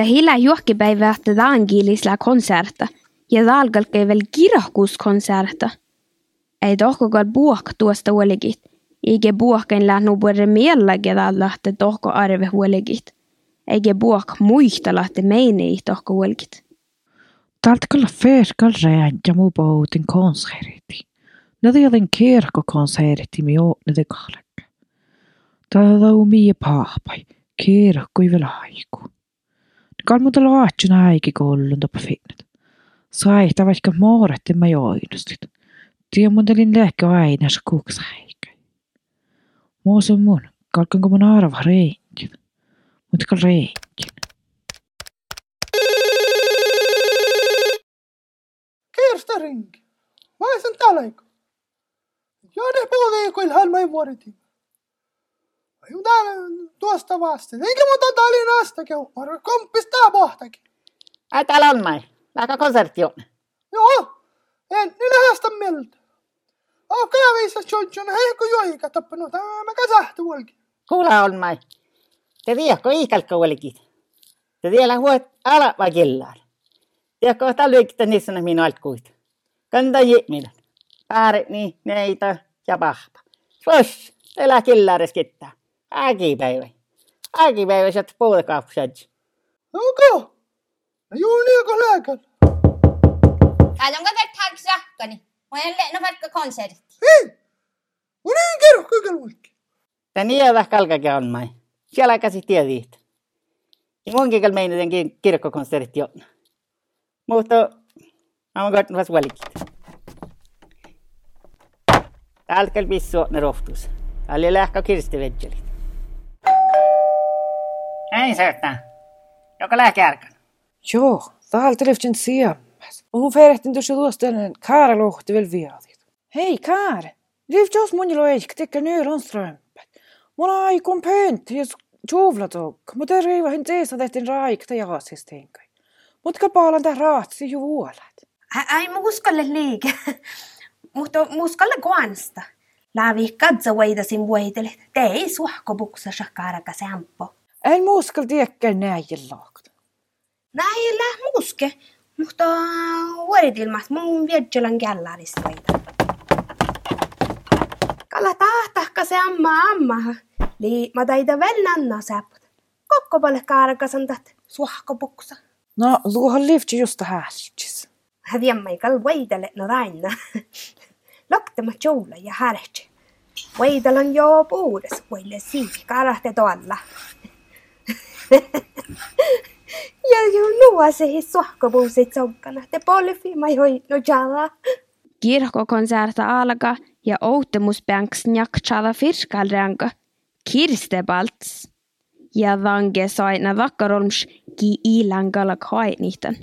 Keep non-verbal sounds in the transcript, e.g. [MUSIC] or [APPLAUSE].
Ta hila juokkipäivä että angilisla konserta ja talgal kävel kirahkuskonserta. Ei tohkokal buok tuosta huoligit, eikä buokken lähnu puhuta mielläkin lahti tohko arve huoligit. Eikä buok muista lahti meini tohko huoligit. Täältä kyllä ferkal rääntja muu poutin konserti. Nade joten kirkkokonserti mi oo nade kahlekka. Täällä on mie paapai, kirkko vielä aiku. Kalmuta laatsun äiki koulun tapa finnet. Saihta vaikka mooretti mä joinustit. Tiedän lehkä aina se kuuks äikä. Muus on mun, kalkanko mun arva reinkin. Mutta kal reinkin. Kirstering, mä sen talaiko. Joiden puhutiin kuin halmai vuodetin. Ju täällä tuosta vasta. Eikä muuta Tallinnasta käy. Arvo komppis tää pohtakin. Ai täällä on mai. Lähkä konsertti on. Joo, en niin nähästä mieltä. Oh, käävissä Johnson, hei kun joika tappanut. Mä käsähti vuolki. Kuula on mai. Te tiedätkö iikalkka vuolikit. Te tiedä huot ala vai kellaan. Tiedätkö täällä lyikitä niissä minun altkuit. Kanta jimillä. Pääri, niin, neitä ja pahpa. Sos, elää killaares kittää. Äkipäivä. Äkipäivä sieltä puolikauppuset. Onko? No juu niin kuin lääkäl. Onko te tags rakkani? Mä en lehno vaikka konsertti. Hei! Mun ei kerro kaiken vuolki. Tän niellä kalkakin on mai. Siellä käsi tiedit. Ja munkin kyllä meinaten kirkkokonsertti on. Mutta mä oon koettanut vasta valikit. Täältä kyllä pissu ne rohtuus. Täällä oli lähkä kirstivedjelit. Hei sööttää. Joka lähkä ärkän. Joo, täältä leftin siemäs. Hon ferehtin tuossa luostelen Kaara lohti vielä viadit. Hei Kaara, lyft jos mun jalo eik tekkä nyyrän strömpät. Mulla aikon pöntti, jos juovlatokk. Mutta ei reiva hin teessä tehtiin raikta jaasisteenkai. Mutta kapaalan tää raatsi jo vuolat. Ai mä uskalle liike. [LAUGHS] Mutta mä uskalle kuansta. Laavi katsa voidasin voidelle. Te ei suhko buksa shakkaraka sampo. Laakta. Näillä muske. Mutta vuoridilmat mun viedjelän källarista voida. Kalla tahtahka se amma amma. Li mä taida vennanna säput. Kokko paljon kaarakasan tat suhko buksa. No, luohan lifti just hästis. Häviämmä ikal voidelle no raina. [LAUGHS] Loktama joula ja härtsi. Voidalan jo puudes, voille siipi karahte tuolla. [LAUGHS] nuo se hi suhkopuusit sokkana. Te polfi mä joi no jala. Kirkkokonserta alkaa ja outemusbänks njaktsala firskalranka. Kirstebalts. Ja vange saina vakkarolms ki ilangala kainitan.